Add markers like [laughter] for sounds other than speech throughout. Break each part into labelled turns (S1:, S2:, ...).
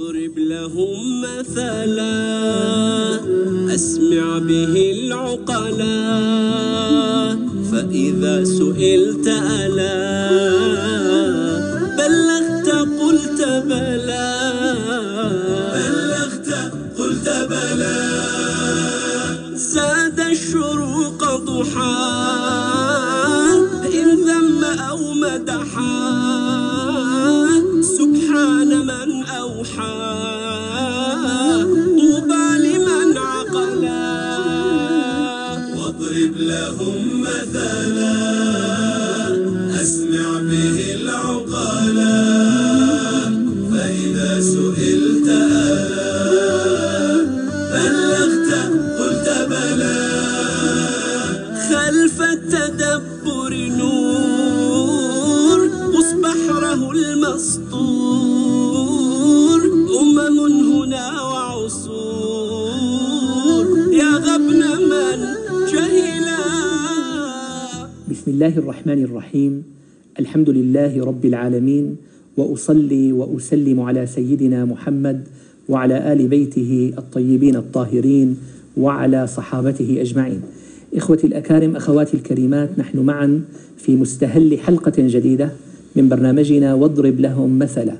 S1: واضرب لهم مثلا. أسمع به العقلا. فإذا سئلت ألا. بلغت قلت بلى. بلغت قلت بلى. زاد الشروق ضحى. إن ذم أو مدحا. أوحى. طوبى لمن عقلا. واضرب لهم مثلا. أسمع به العقلا. فإذا سئلت ألا. بلغت قلت بلى. خلف التدبر نور قص بحره المسطور.
S2: بسم الله الرحمن الرحيم الحمد لله رب العالمين وأصلي وأسلم على سيدنا محمد وعلى آل بيته الطيبين الطاهرين وعلى صحابته أجمعين. إخوتي الأكارم أخواتي الكريمات نحن معا في مستهل حلقة جديدة من برنامجنا واضرب لهم مثلا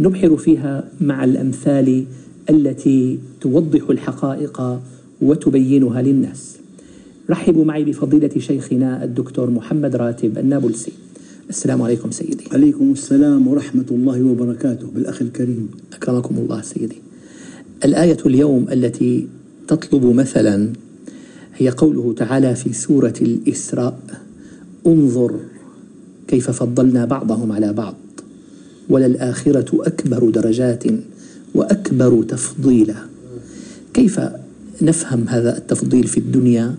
S2: نبحر فيها مع الأمثال التي توضح الحقائق وتبينها للناس. رحبوا معي بفضيلة شيخنا الدكتور محمد راتب النابلسي. السلام عليكم سيدي.
S3: عليكم السلام ورحمة الله وبركاته. بالأخ الكريم.
S2: أكرمكم الله سيدي. الآية اليوم التي تطلب مثلا هي قوله تعالى في سورة الإسراء انظر كيف فضلنا بعضهم على بعض وللآخرة أكبر درجات وأكبر تفضيلا. كيف نفهم هذا التفضيل في الدنيا؟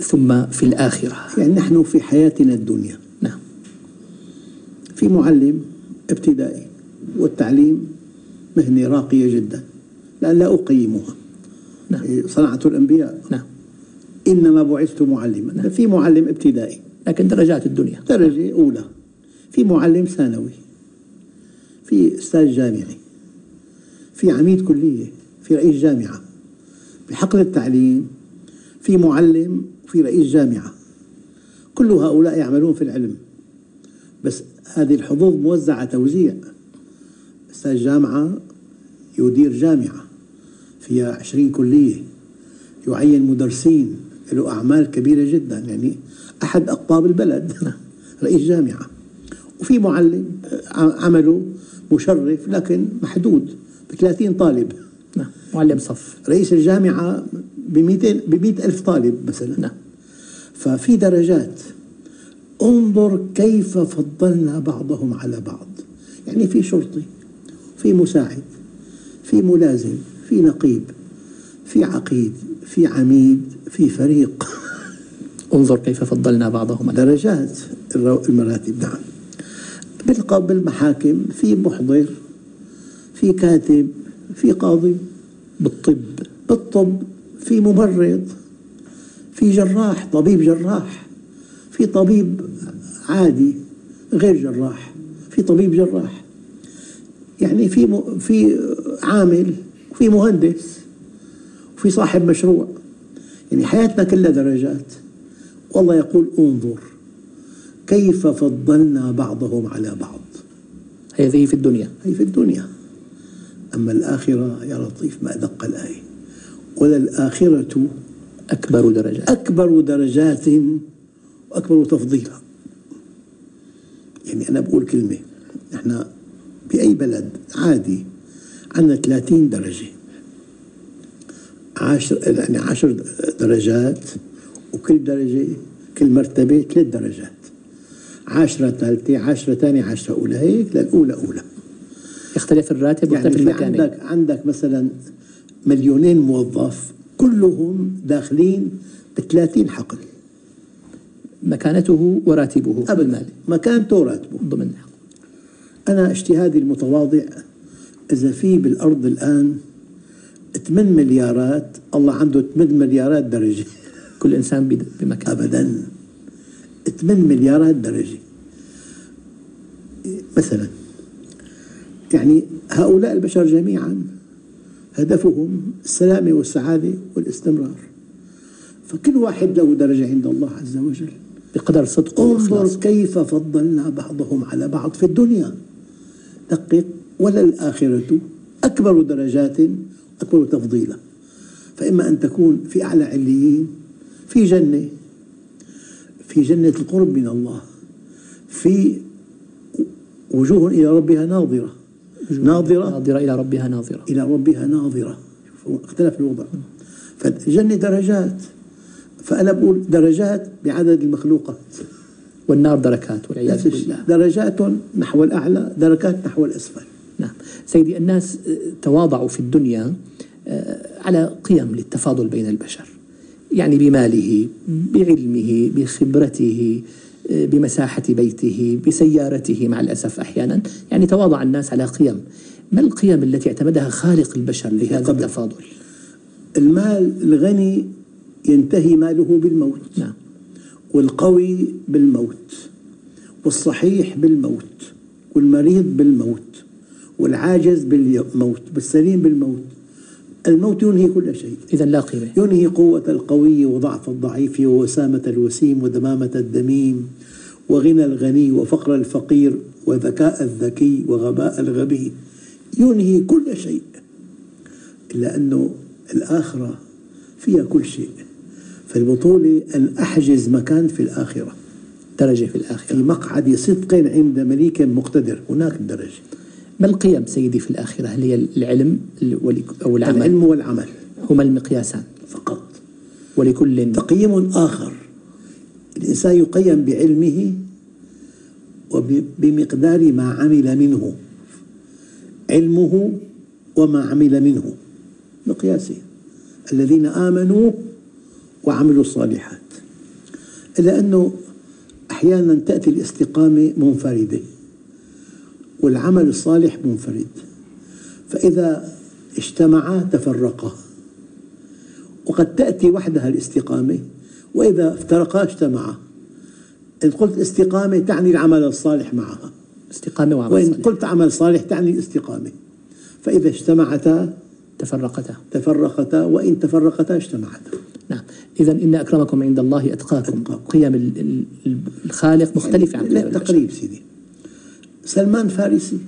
S2: ثم في الآخرة.
S3: يعني نحن في حياتنا الدنيا.
S2: نعم.
S3: في معلم ابتدائي والتعليم مهنة راقية جدا لأن لا أقيمها.
S2: نعم.
S3: صنعة الأنبياء.
S2: نعم.
S3: إنما بعثت معلما. في معلم ابتدائي.
S2: لكن درجات الدنيا.
S3: درجة أولى. في معلم ثانوي. في أستاذ جامعي. في عميد كلية. في رئيس جامعة. بحقل التعليم. في معلم وفي رئيس جامعة. كل هؤلاء يعملون في العلم. بس هذه الحظوظ موزعة توزيع. أستاذ جامعة يدير جامعة فيها عشرين كلية. يعين مدرسين له أعمال كبيرة جدا. يعني أحد أقطاب البلد. [laughs] رئيس جامعة. وفي معلم عمله مشرف لكن محدود. ب 30 طالب.
S2: نعم معلم صف.
S3: رئيس الجامعة ب 200 ب 100 ألف طالب مثلا.
S2: نعم.
S3: ففي درجات. انظر كيف فضلنا بعضهم على بعض. يعني في شرطي في مساعد في ملازم في نقيب في عقيد في عميد في فريق. [laughs]
S2: انظر كيف فضلنا بعضهم على
S3: درجات المراتب نعم. بالمحاكم في محضر في كاتب. في قاضي
S2: بالطب
S3: بالطب في ممرض في جراح طبيب جراح في طبيب عادي غير جراح في طبيب جراح. يعني في م... في عامل وفي مهندس وفي صاحب مشروع. يعني حياتنا كلها درجات. والله يقول انظر كيف فضلنا بعضهم على بعض.
S2: هذه في الدنيا.
S3: هي في الدنيا. أما الآخرة يا لطيف ما أدق الآية. وللآخرة
S2: أكبر درجات.
S3: أكبر درجات وأكبر تفضيلا يعني أنا بقول كلمة إحنا بأي بلد عادي عندنا 30 درجة. عشر يعني عشر درجات وكل درجة كل مرتبة ثلاث درجات. عشرة ثالثة عشرة ثانية عشرة أولى هيك للأولى أولى.
S2: يختلف الراتب
S3: يعني
S2: ويختلف
S3: في
S2: المكان.
S3: عندك عندك مثلا مليونين موظف كلهم داخلين ب 30 حقل.
S2: مكانته وراتبه
S3: ابدا.
S2: بالمال
S3: مكانته راتبه
S2: ضمن الحق.
S3: أنا اجتهادي المتواضع إذا في بالأرض الآن 8 مليارات الله عنده 8 مليارات درجة. [laughs]
S2: كل إنسان بمكان
S3: ابدا. 8 مليارات درجة. مثلا يعني هؤلاء البشر جميعا هدفهم السلامة والسعادة والاستمرار. فكل واحد له درجة عند الله عز وجل.
S2: بقدر صدقه
S3: انظر كيف فضلنا بعضهم على بعض في الدنيا. دقق وللآخرة أكبر درجات أكبر تفضيلا فإما أن تكون في أعلى عليين في جنة في جنة القرب من الله في وجوه إلى ربها ناظرة. ناظرة.
S2: ناظرة إلى ربها ناظرة.
S3: إلى ربها ناظرة. اختلف الوضع. فالجنة درجات. فأنا بقول درجات بعدد المخلوقات.
S2: والنار دركات والعياذ بالله.
S3: درجات نحو الأعلى دركات نحو الأسفل.
S2: نعم. سيدي الناس آه، تواضعوا في الدنيا آه، على قيم للتفاضل بين البشر. يعني بماله بعلمه بخبرته بمساحة بيته بسيارته مع الأسف أحيانا. يعني تواضع الناس على قيم. ما القيم التي اعتمدها خالق البشر لهذا
S3: قبل.
S2: التفاضل؟
S3: المال الغني ينتهي ماله بالموت.
S2: نعم.
S3: والقوي بالموت. والصحيح بالموت. والمريض بالموت. والعاجز بالموت. والسليم بالموت. الموت ينهي كل شيء.
S2: إذا لا قيمة.
S3: ينهي قوة القوي وضعف الضعيف ووسامة الوسيم ودمامة الدميم وغنى الغني وفقر الفقير وذكاء الذكي وغباء الغبي. ينهي كل شيء. إلا أنه الآخرة فيها كل شيء. فالبطولة أن أحجز مكان في الآخرة.
S2: درجة في
S3: في
S2: الآخرة
S3: مقعد صدق عند مليك مقتدر. هناك الدرجة
S2: ما القيم سيدي في الآخرة؟ هل هي العلم أو العمل؟
S3: العلم والعمل.
S2: هما المقياسان
S3: فقط.
S2: ولكل
S3: تقييم آخر. الإنسان يقيم بعلمه وبمقدار ما عمل منه. علمه وما عمل منه. مقياسين الذين آمنوا وعملوا الصالحات. إلا أنه أحيانا تأتي الاستقامة منفردة. والعمل الصالح منفرد. فإذا اجتمعا تفرقا. وقد تأتي وحدها الاستقامة وإذا افترقا اجتمعا. إن قلت استقامة تعني العمل الصالح معها.
S2: استقامة وعمل
S3: وإن
S2: صالح.
S3: قلت عمل صالح تعني الاستقامة. فإذا اجتمعتا
S2: تفرقتا.
S3: تفرقتا وإن تفرقتا اجتمعتا.
S2: نعم. إذا إن أكرمكم عند الله أتقاكم.
S3: أتقاكم.
S2: قيم ال- ال- الخالق مختلفة عن قيم.
S3: تقريب سيدي. سلمان فارسي.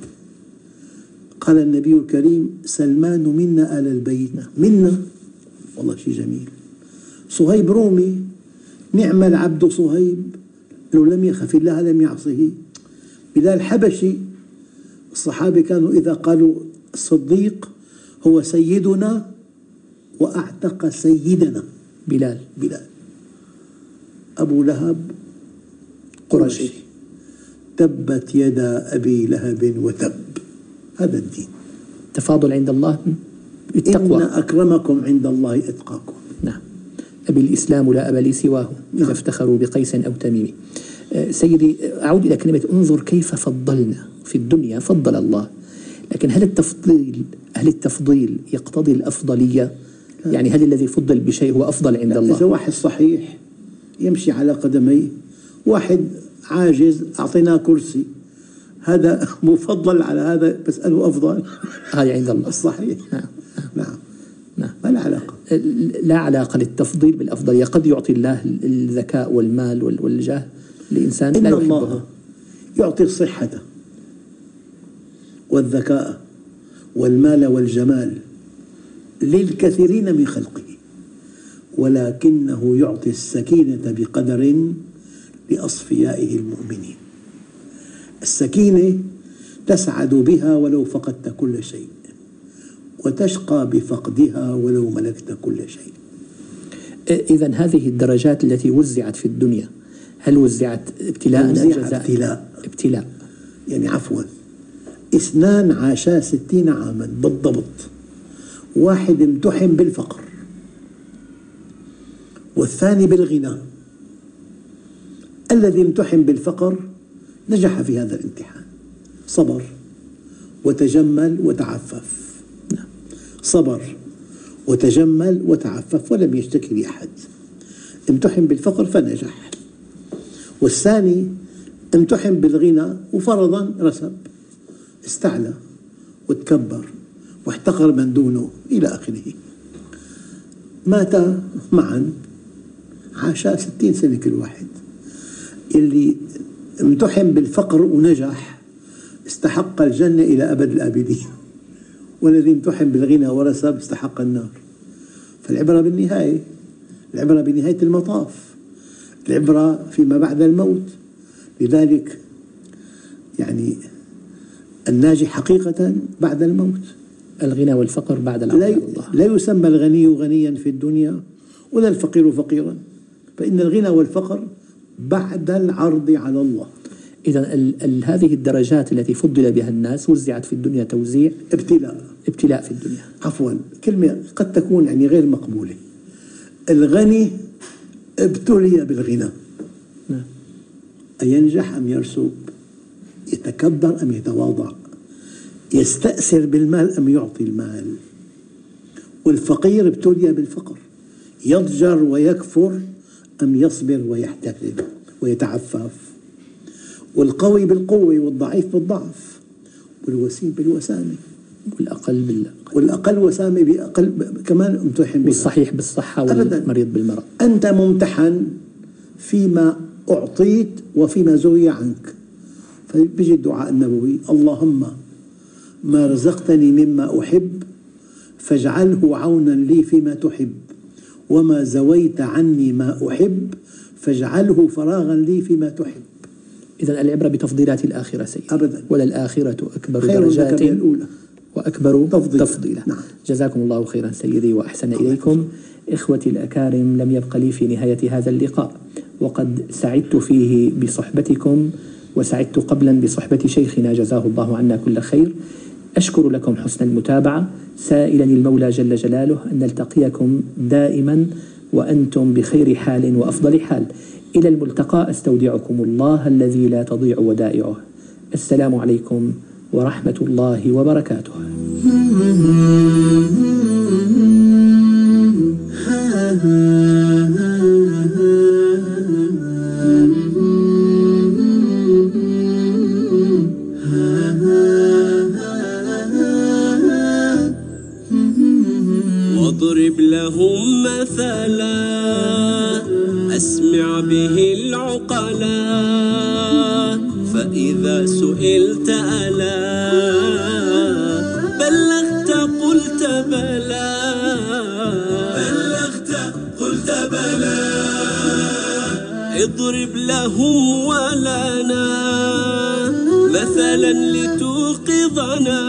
S3: قال النبي الكريم سلمان منا آل البيت. منا؟ والله شيء جميل. صهيب رومي نعم العبد صهيب. لو لم يخف الله لم يعصه. بلال حبشي الصحابة كانوا إذا قالوا الصديق هو سيدنا وأعتق سيدنا.
S2: بلال
S3: بلال. أبو لهب
S2: قرشي
S3: تبت يدا أبي لهب وتب. هذا الدين.
S2: تفاضل عند الله
S3: إن
S2: بالتقوى
S3: أكرمكم عند الله أتقاكم.
S2: نعم. أبي الإسلام لا أبا لي سواه إذا
S3: نعم.
S2: افتخروا بقيس أو تميم. آه، سيدي أعود إلى كلمة انظر كيف فضلنا في الدنيا فضل الله. لكن هل التفضيل هل التفضيل يقتضي الأفضلية؟ يعني هل الذي فضل بشيء هو أفضل عند
S3: إذا
S2: الله؟
S3: واحد صحيح يمشي على قدميه واحد عاجز أعطيناه كرسي. هذا [laughs] مفضل على هذا بس أنه أفضل. [laughs]
S2: هذا عند الله.
S3: الصحيح
S2: نعم.
S3: نعم.
S2: نعم.
S3: ما له علاقة.
S2: لا علاقة للتفضيل بالأفضلية. قد يعطي الله الذكاء والمال وال- والجاه لإنسان لا
S3: إن
S2: يحبه.
S3: الله يعطي الصحة والذكاء والمال والجمال للكثيرين من خلقه ولكنه يعطي السكينة بقدر لأصفيائه المؤمنين. السكينة تسعد بها ولو فقدت كل شيء وتشقى بفقدها ولو ملكت كل شيء.
S2: إذا هذه الدرجات التي وزعت في الدنيا هل وزعت ابتلاء
S3: توزيع
S2: جزاء؟
S3: ابتلاء.
S2: ابتلاء.
S3: يعني عفوا اثنان عاشا ستين عاما بالضبط واحد امتحن بالفقر والثاني بالغنى. الذي امتحن بالفقر نجح في هذا الامتحان. صبر وتجمل وتعفف. صبر وتجمل وتعفف ولم يشتكي لأحد امتحن بالفقر فنجح. والثاني امتحن بالغنى وفرضا رسب. استعلى وتكبر واحتقر من دونه إلى آخره. مات معا عاشا ستين سنة كل واحد. اللي امتحن بالفقر ونجح استحق الجنة إلى أبد الآبدين. [laughs] والذي امتحن بالغنى ورث استحق النار. فالعبرة بالنهاية العبرة بنهاية المطاف العبرة فيما بعد الموت. لذلك يعني الناجي حقيقة بعد الموت.
S2: الغنى والفقر بعد الله.
S3: لا يسمى الغني غنيا في الدنيا ولا الفقير فقيرا. فإن الغنى والفقر بعد العرض على الله.
S2: إذا هذه الدرجات التي فضل بها الناس وزعت في الدنيا توزيع.
S3: ابتلاء.
S2: ابتلاء في الدنيا.
S3: عفوا كلمة قد تكون يعني غير مقبولة. الغني ابتلي بالغنى.
S2: نعم.
S3: أينجح أم يرسب يتكبر أم يتواضع؟ يستأثر بالمال أم يعطي المال؟ والفقير ابتلي بالفقر. يضجر ويكفر أم يصبر ويحتسب ويتعفف؟ والقوي بالقوة والضعيف بالضعف والوسيم بالوسامة.
S2: والأقل بالأقل
S3: والأقل وسامة بأقل كمان امتحن بها.
S2: والصحيح بالصحة. والمريض بالمرض.
S3: أنت ممتحن فيما أعطيت وفيما زوي عنك. فبيجي الدعاء النبوي اللهم ما رزقتني مما أحب فاجعله عونا لي فيما تحب. وما زويت عني ما أحب فاجعله فراغا لي فيما تحب.
S2: إذا العبرة بتفضيلات الآخرة سيدي.
S3: أبداً.
S2: وللآخرة أكبر
S3: خير
S2: درجات
S3: من الأولى
S2: وأكبر
S3: تفضيلا.
S2: تفضيلا.
S3: نعم.
S2: جزاكم الله خيرا سيدي وأحسن إليكم. إخوتي الأكارم لم يبق لي في نهاية هذا اللقاء. وقد سعدت فيه بصحبتكم وسعدت قبلا بصحبة شيخنا. جزاه الله عنا كل خير. أشكر لكم حسن المتابعة. سائلا المولى جل جلاله أن نلتقيكم دائما وأنتم بخير حال وأفضل حال. إلى الملتقى أستودعكم الله الذي لا تضيع ودائعه. السلام عليكم ورحمة الله وبركاته.
S1: أسمع به العقلا فإذا سئلت ألا بلغت قلت بلى. بلغت قلت بلى. اضرب لهم ولنا مثلا لتوقظنا.